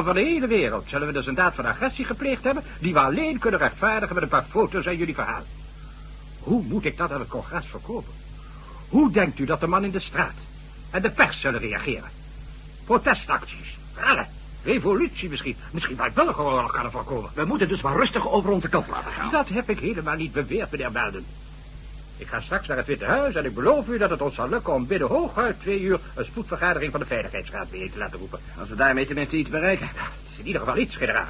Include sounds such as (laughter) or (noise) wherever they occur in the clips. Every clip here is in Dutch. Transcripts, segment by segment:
ogen van de hele wereld zullen we dus een daad van agressie gepleegd hebben... die we alleen kunnen rechtvaardigen met een paar foto's en jullie verhaal. Hoe moet ik dat aan het congres verkopen? Hoe denkt u dat de man in de straat en de pers zullen reageren? Protestacties, rellen, revolutie misschien. Misschien bij burgeroorlog kan er voorkomen. We moeten dus maar rustig over onze kant laten gaan. Dat heb ik helemaal niet beweerd, meneer Melden. Ik ga straks naar het Witte Huis en ik beloof u dat het ons zal lukken om binnen hooguit twee uur een spoedvergadering van de Veiligheidsraad bijeen te laten roepen. Als we daarmee tenminste iets bereiken. Het is in ieder geval iets, generaal.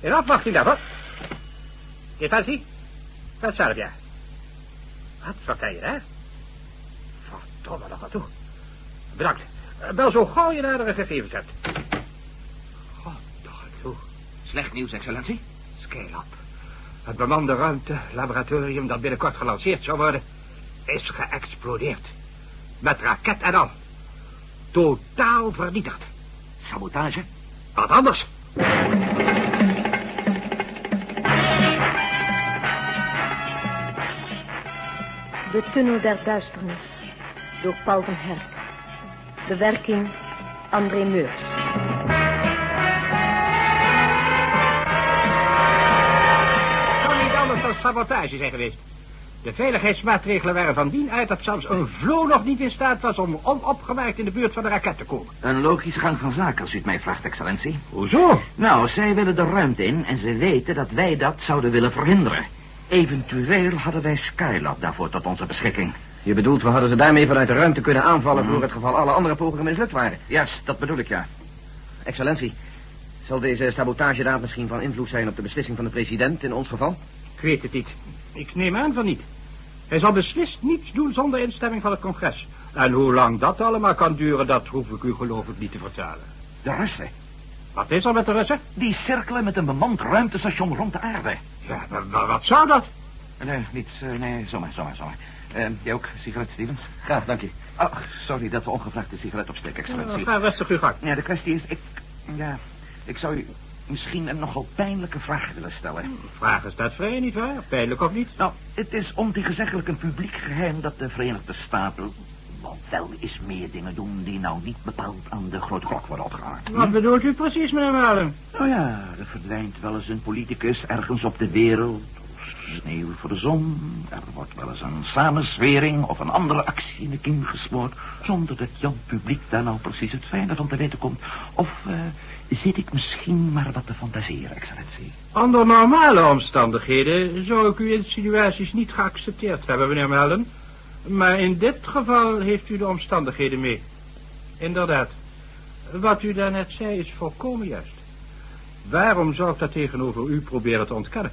In afwachting daarvan. Defensie, wat zelf ja. Wat, wat kan je daar? Verdomme nog wat toe. Bedankt. Eh, Bel zo gauw je nadere gegevens hebt. God, toch toe. Slecht nieuws, excellentie. Scale-up. Het bemande ruimte, laboratorium dat binnenkort gelanceerd zou worden, is geëxplodeerd. Met raket en al. Totaal vernietigd. Sabotage? Wat anders? De Tunnel der Duisternis door Paul van Herk. Bewerking André Meurs. Sabotage zijn geweest. De veiligheidsmaatregelen waren van dien uit dat zelfs een vlo nog niet in staat was om onopgemerkt in de buurt van de raket te komen. Een logische gang van zaken, als u het mij vraagt, excellentie. Hoezo? Nou, zij willen de ruimte in en ze weten dat wij dat zouden willen verhinderen. Eventueel hadden wij Skylab daarvoor tot onze beschikking. Je bedoelt, we hadden ze daarmee vanuit de ruimte kunnen aanvallen... voor het geval alle andere pogingen mislukt waren. Juist, dat bedoel ik, ja. Excellentie, zal deze sabotagedaad misschien van invloed zijn... op de beslissing van de president in ons geval? Ik weet het niet. Ik neem aan van niet. Hij zal beslist niets doen zonder instemming van het congres. En hoe lang dat allemaal kan duren, dat hoef ik u geloof ik niet te vertellen. De Russen. Wat is er met de Russen? Die cirkelen met een bemand ruimtestation rond de aarde. Ja, maar, wat zou dat? Nee, niets. eh, nee, zomaar, zomaar, zomaar. Eh, jij ook, sigaret, Stevens? Graag, dank je. Oh, sorry dat we ongevraagd de sigaret opsteken, excellentie. ga rustig uw gang. Ja, de kwestie is, ik... Ja, ik zou u misschien een nogal pijnlijke vraag willen stellen. Vragen staat vrij, nietwaar? Pijnlijk of niet? Nou, het is ontegenzeggelijk een publiek geheim dat de Verenigde Staten... wel eens meer dingen doen die nou niet bepaald aan de grote klok worden opgehangen. Wat bedoelt u precies, meneer Malen? Nou ja, er verdwijnt wel eens een politicus ergens op de wereld. Sneeuw voor de zon. Er wordt wel eens een samenzwering of een andere actie in de kiem gesmoord... zonder dat Jan publiek daar nou precies het fijne van te weten komt. Of eh, zit ik misschien maar wat te fantaseren, excellentie? Onder normale omstandigheden zou ik uw insinuaties niet geaccepteerd hebben, meneer Melden. Maar in dit geval heeft u de omstandigheden mee. Inderdaad. Wat u daarnet zei is volkomen juist. Waarom zou ik dat tegenover u proberen te ontkennen?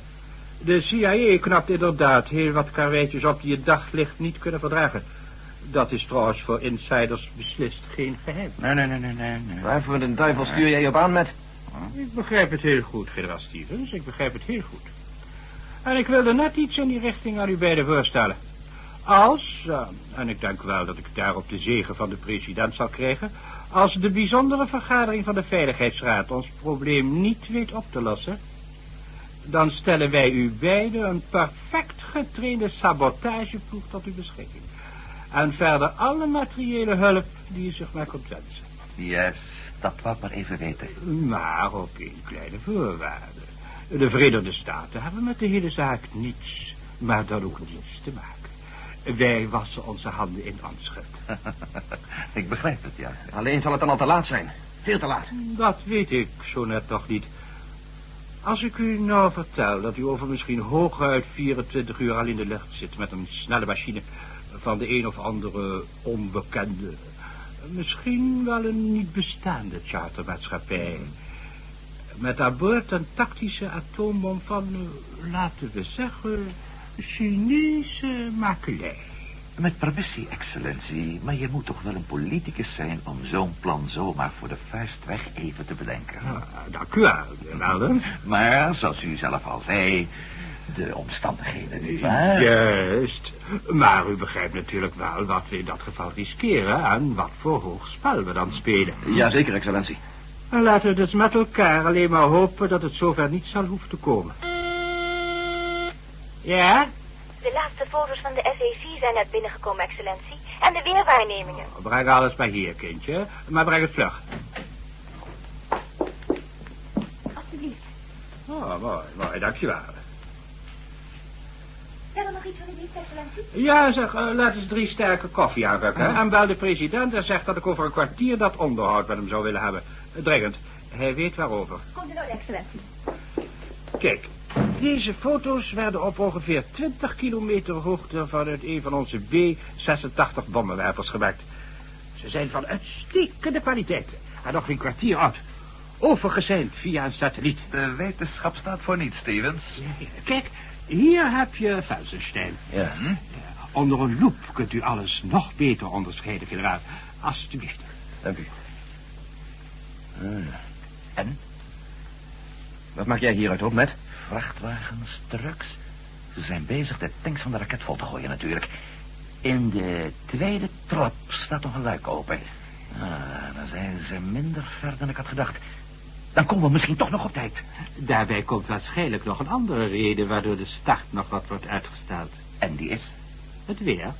De CIA knapt inderdaad heel wat karweitjes op die het daglicht niet kunnen verdragen. Dat is trouwens voor insiders beslist geen geheim. Nee, nee, nee, nee, nee. Waarvoor de duivel stuur jij je op aan met? Ik begrijp het heel goed, generaal Stevens. Ik begrijp het heel goed. En ik wilde net iets in die richting aan u beiden voorstellen. Als, eh, en ik denk wel dat ik daarop de zegen van de president zal krijgen... als de bijzondere vergadering van de Veiligheidsraad ons probleem niet weet op te lossen... dan stellen wij u beiden een perfect getrainde sabotageploeg tot uw beschikking. En verder alle materiële hulp die u zich maar kunt wensen. Yes, dat wou ik maar even weten. Maar op één kleine voorwaarde. De Verenigde Staten hebben met de hele zaak niets, maar dan ook niets te maken. Wij wassen onze handen in onschuld. (laughs) ik begrijp het, ja. Alleen zal het dan al te laat zijn. Veel te laat. Dat weet ik zo net nog niet. Als ik u nou vertel dat u over misschien hooguit 24 uur al in de lucht zit... met een snelle machine van de een of andere onbekende... misschien wel een niet bestaande chartermaatschappij... met aan boord een tactische atoombom van, eh, laten we zeggen... Chinese makelij. Met permissie, excellentie, maar je moet toch wel een politicus zijn om zo'n plan zomaar voor de vuist weg even te bedenken. Ah, dank u wel. Maar, zoals u zelf al zei, de omstandigheden waar? Juist. Maar u begrijpt natuurlijk wel wat we in dat geval riskeren... en wat voor hoog spel we dan spelen. Jazeker, excellentie. En laten we dus met elkaar alleen maar hopen dat het zover niet zal hoeven te komen. Ja? De laatste foto's van de SAC zijn net binnengekomen, excellentie. En de weerwaarnemingen. Breng alles maar hier, kindje. Maar breng het vlug. Oh, mooi, mooi, dankjewel. Verder nog iets van u niet, excellentie? Ja, zeg, uh, laat eens drie sterke koffie aanrukken. En bel de president en zeg dat ik over een kwartier dat onderhoud met hem zou willen hebben. Dringend. Hij weet waarover. Komt u nou, excellentie. Kijk, deze foto's werden op ongeveer 20 kilometer hoogte vanuit een van onze B-86 bommenwerpers gemaakt. Ze zijn van uitstekende kwaliteit. En nog geen kwartier oud. Via een satelliet. De wetenschap staat voor niets, Stevens. Kijk, hier heb je Felsenstein. Ja. Hm? Onder een loep kunt u alles nog beter onderscheiden, generaal. Alsjeblieft. Dank u. Ah. En? Wat maak jij hieruit op, met? Vrachtwagens, trucks. Ze zijn bezig de tanks van de raket vol te gooien natuurlijk. In de tweede trap staat nog een luik open. Ah, dan zijn ze minder ver dan ik had gedacht. Dan komen we misschien toch nog op tijd. Daarbij komt waarschijnlijk nog een andere reden... waardoor de start nog wat wordt uitgesteld. En die is? Het weer.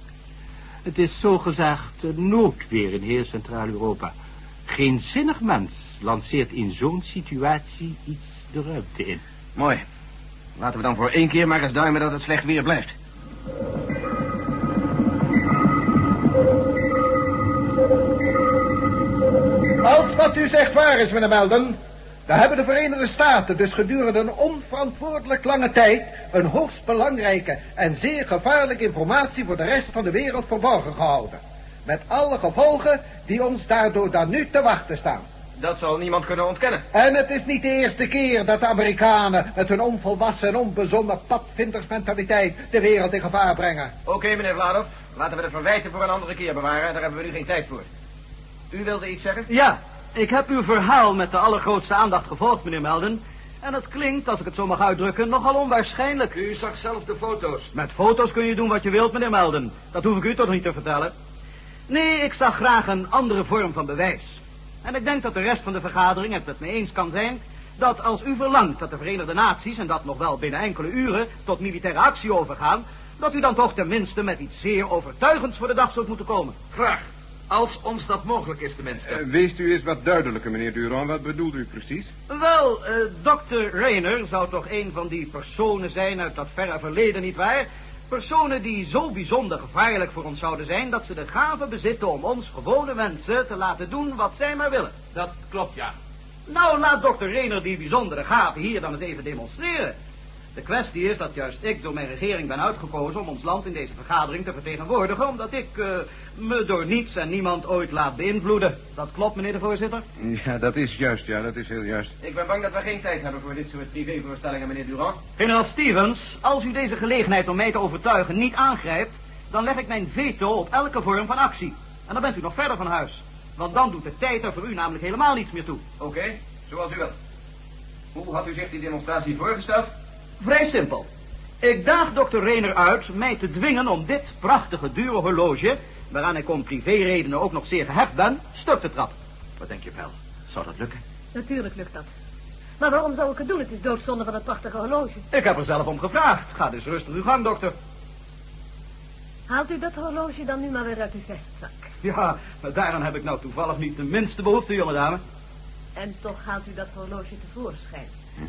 Het is zogezegd noodweer in heel Centraal-Europa. Geen zinnig mens lanceert in zo'n situatie iets de ruimte in. Mooi. Laten we dan voor één keer maar eens duimen dat het slecht weer blijft. Als wat u zegt waar is, meneer Melden, dan hebben de Verenigde Staten dus gedurende een onverantwoordelijk lange tijd een hoogst belangrijke en zeer gevaarlijke informatie voor de rest van de wereld verborgen gehouden. Met alle gevolgen die ons daardoor dan nu te wachten staan. Dat zal niemand kunnen ontkennen. En het is niet de eerste keer dat de Amerikanen met hun onvolwassen en onbezonnen padvindersmentaliteit de wereld in gevaar brengen. Oké, meneer Vladov. Laten we de verwijten voor een andere keer bewaren. Daar hebben we nu geen tijd voor. U wilde iets zeggen? Ja, ik heb uw verhaal met de allergrootste aandacht gevolgd, meneer Melden. En het klinkt, als ik het zo mag uitdrukken, nogal onwaarschijnlijk. U zag zelf de foto's. Met foto's kun je doen wat je wilt, meneer Melden. Dat hoef ik u toch niet te vertellen. Nee, ik zag graag een andere vorm van bewijs. En ik denk dat de rest van de vergadering het met me eens kan zijn... dat als u verlangt dat de Verenigde Naties, en dat nog wel binnen enkele uren... tot militaire actie overgaan... dat u dan toch tenminste met iets zeer overtuigends voor de dag zult moeten komen. Graag. Als ons dat mogelijk is, tenminste. Uh, wees u eens wat duidelijker, meneer Durand. Wat bedoelt u precies? Wel, uh, dokter Rayner zou toch een van die personen zijn uit dat verre verleden, nietwaar? Personen die zo bijzonder gevaarlijk voor ons zouden zijn... dat ze de gave bezitten om ons gewone mensen te laten doen wat zij maar willen. Dat klopt, ja. Nou, laat dokter Rayner die bijzondere gave hier dan eens even demonstreren. De kwestie is dat juist ik door mijn regering ben uitgekozen om ons land in deze vergadering te vertegenwoordigen, omdat ik uh, me door niets en niemand ooit laat beïnvloeden. Dat klopt, meneer de voorzitter? Ja, dat is juist, ja, dat is heel juist. Ik ben bang dat we geen tijd hebben voor dit soort privévoorstellingen, meneer Durand. Generaal Stevens, als u deze gelegenheid om mij te overtuigen niet aangrijpt, dan leg ik mijn veto op elke vorm van actie. En dan bent u nog verder van huis. Want dan doet de tijd er voor u namelijk helemaal niets meer toe. Oké, okay, zoals u wilt. Hoe had u zich die demonstratie voorgesteld? Vrij simpel. Ik daag dokter Rayner uit mij te dwingen om dit prachtige dure horloge... waaraan ik om privéredenen ook nog zeer gehecht ben, stuk te trappen. Wat denk je, Pel? Zou dat lukken? Natuurlijk lukt dat. Maar waarom zou ik het doen? Het is doodzonde van het prachtige horloge. Ik heb er zelf om gevraagd. Ga dus rustig uw gang, dokter. Haalt u dat horloge dan nu maar weer uit uw vestzak? Ja, maar daaraan heb ik nou toevallig niet de minste behoefte, jonge dame. En toch haalt u dat horloge tevoorschijn. Hm.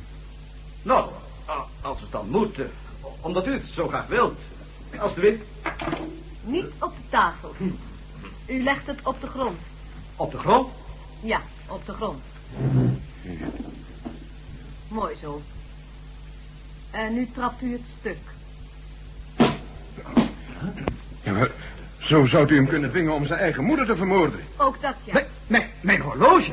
Nou, als het dan moet, omdat u het zo graag wilt. Alsjeblieft. Niet op de tafel. U legt het op de grond. Op de grond? Ja, op de grond. Mooi zo. En nu trapt u het stuk. Ja, maar zo zou u hem kunnen dwingen om zijn eigen moeder te vermoorden. Ook dat, ja. Nee, nee mijn horloge.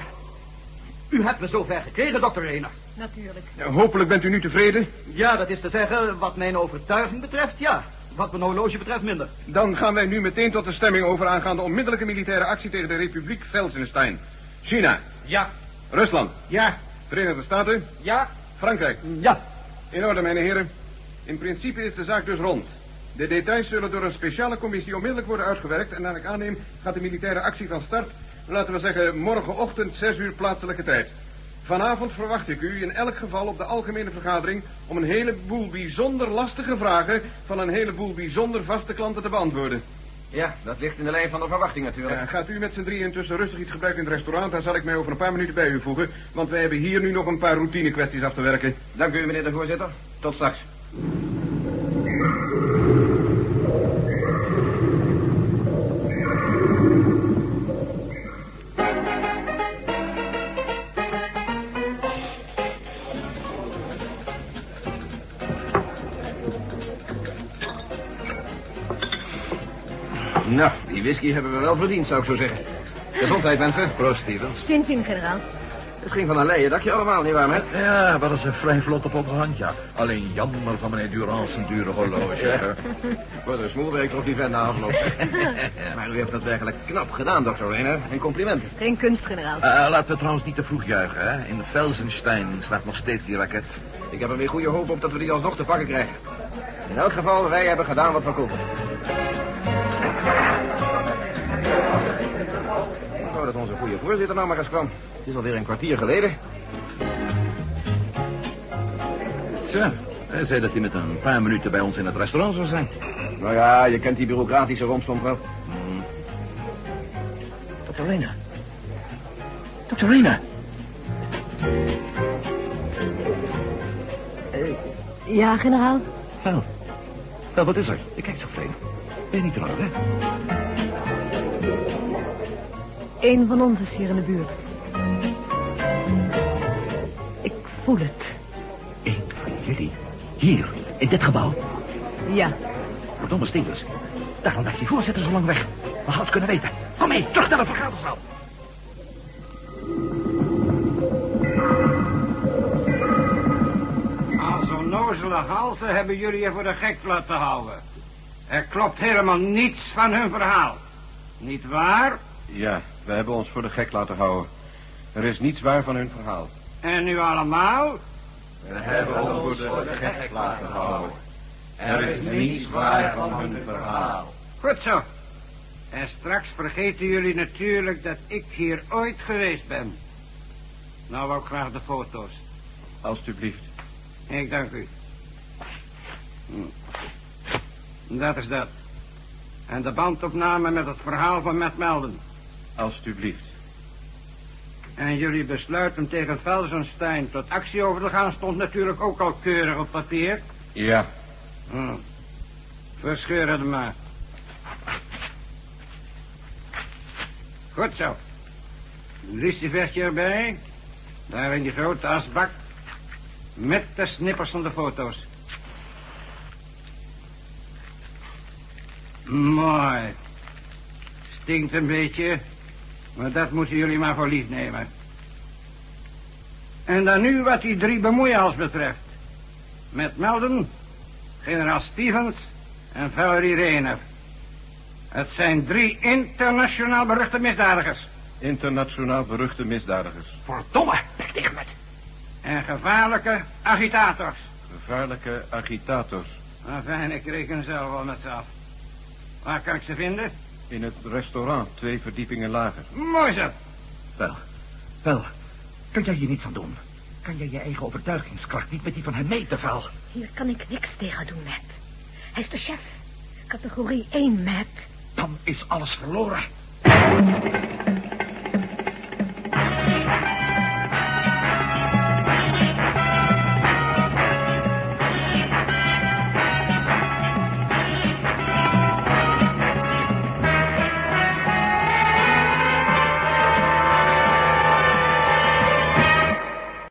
U hebt me zover gekregen, dokter Rena. Natuurlijk. Ja, hopelijk bent u nu tevreden? Ja, dat is te zeggen, wat mijn overtuiging betreft, ja. Wat mijn horloge betreft, minder. Dan gaan wij nu meteen tot de stemming over aangaande onmiddellijke militaire actie tegen de Republiek Velsenstein. China. Ja. Rusland. Ja. Verenigde Staten. Ja. Frankrijk. Ja. In orde, mijn heren. In principe is de zaak dus rond. De details zullen door een speciale commissie onmiddellijk worden uitgewerkt... en naar ik aanneem gaat de militaire actie van start... laten we zeggen morgenochtend 6 uur plaatselijke tijd. Vanavond verwacht ik u in elk geval op de algemene vergadering... om een heleboel bijzonder lastige vragen... van een heleboel bijzonder vaste klanten te beantwoorden. Ja, dat ligt in de lijn van de verwachting natuurlijk. Ja, gaat u met z'n drieën intussen rustig iets gebruiken in het restaurant... dan zal ik mij over een paar minuten bij u voegen... want wij hebben hier nu nog een paar routine kwesties af te werken. Dank u, meneer de voorzitter. Tot straks. Nou, die whisky hebben we wel verdiend, zou ik zo zeggen. Gezondheid, mensen. Proost, Stevens. Zin, zin, generaal. Het ging van een leien dakje allemaal, nietwaar, met? Ja, wat is een vrij vlot op onze hand, ja. Alleen jammer van meneer Durand zijn dure horloge. Voor de (laughs) smoelwerk op die vent na afloop. (laughs) maar u heeft dat werkelijk knap gedaan, dokter Reiner. En complimenten. Geen kunst, generaal. Eh, laten we trouwens niet te vroeg juichen, hè. In Felsenstein staat nog steeds die raket. Ik heb er weer goede hoop op dat we die alsnog te pakken krijgen. In elk geval, wij hebben gedaan wat we konden. Dat onze goede voorzitter nou maar eens kwam. Het is alweer een kwartier geleden. Zo, hij zei dat hij met een paar minuten bij ons in het restaurant zou zijn. Nou ja, je kent die bureaucratische romstomp wel. Dr. Rena. Dr. Rena. Ja, generaal. Wel. Wel, wat is er? Je kijkt zo vreemd. Ben je niet dronken, hè? Eén van ons is hier in de buurt. Ik voel het. Eén van jullie. Hier, in dit gebouw. Ja. Verdomme Stevens. Daarom blijft die voorzitter zo lang weg. We hadden het kunnen weten. Kom mee, terug naar de vergaderzaal. Als onnozele halzen hebben jullie je voor de gek laten houden. Er klopt helemaal niets van hun verhaal. Niet waar? Ja, we hebben ons voor de gek laten houden. Er is niets waar van hun verhaal. En nu allemaal? We hebben ons voor de gek laten houden. Er is niets waar van hun verhaal. Goed zo. En straks vergeten jullie natuurlijk dat ik hier ooit geweest ben. Nou wou ik graag de foto's. Alsjeblieft. Ik dank u. Hm. Dat is dat. En de bandopname met het verhaal van Matt Melden. Alsjeblieft. En jullie besluit om tegen Felsenstein tot actie over te gaan... stond natuurlijk ook al keurig op papier. Ja. Hm. Verscheur het maar. Goed zo. Een lucifertje erbij. Daar in die grote asbak. Met de snippers van de foto's. Mooi. Stinkt een beetje. Maar dat moeten jullie maar voor lief nemen. En dan nu wat die drie bemoeials betreft. Met Melden, generaal Stevens en Valerie Rayner. Het zijn drie internationaal beruchte misdadigers. Internationaal beruchte misdadigers. Verdomme, bek tegen met. En gevaarlijke agitators. Gevaarlijke agitators. Enfin, ik reken zelf wel met ze af. Waar kan ik ze vinden? In het restaurant, twee verdiepingen lager. Mooi zo. Wel, wel. Kun jij hier niets aan doen? Kan jij je eigen overtuigingskracht niet met die van hem meten, Val? Hier kan ik niks tegen doen, Matt. Hij is de chef. Categorie 1, Matt. Dan is alles verloren.